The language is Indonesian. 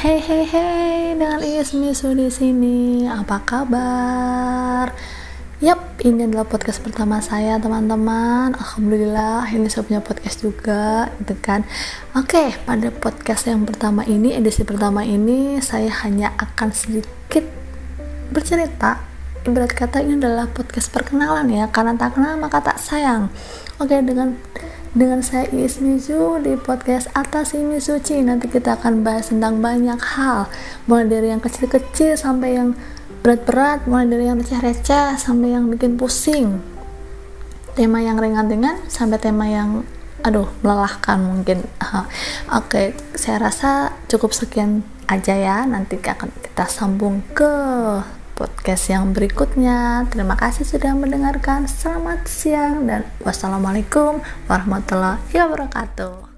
Hey hey hey, dengan Iis Misu di sini. Apa kabar? Yap, ini adalah podcast pertama saya, teman-teman. Alhamdulillah, ini saya punya podcast juga, gitu kan. Oke, pada podcast yang pertama ini, edisi pertama ini, saya hanya akan sedikit bercerita. Ibarat kata ini adalah podcast perkenalan ya, karena tak kenal maka tak sayang. Oke, dengan dengan saya Iis Mizu di podcast Atas Ini Suci nanti kita akan bahas tentang banyak hal. Mulai dari yang kecil-kecil sampai yang berat-berat mulai dari yang receh-receh sampai yang bikin pusing. Tema yang ringan-ringan sampai tema yang aduh melelahkan mungkin. Oke saya rasa cukup sekian aja ya. Nanti akan kita sambung ke podcast yang berikutnya. Terima kasih sudah mendengarkan. Selamat siang dan wassalamualaikum warahmatullahi wabarakatuh.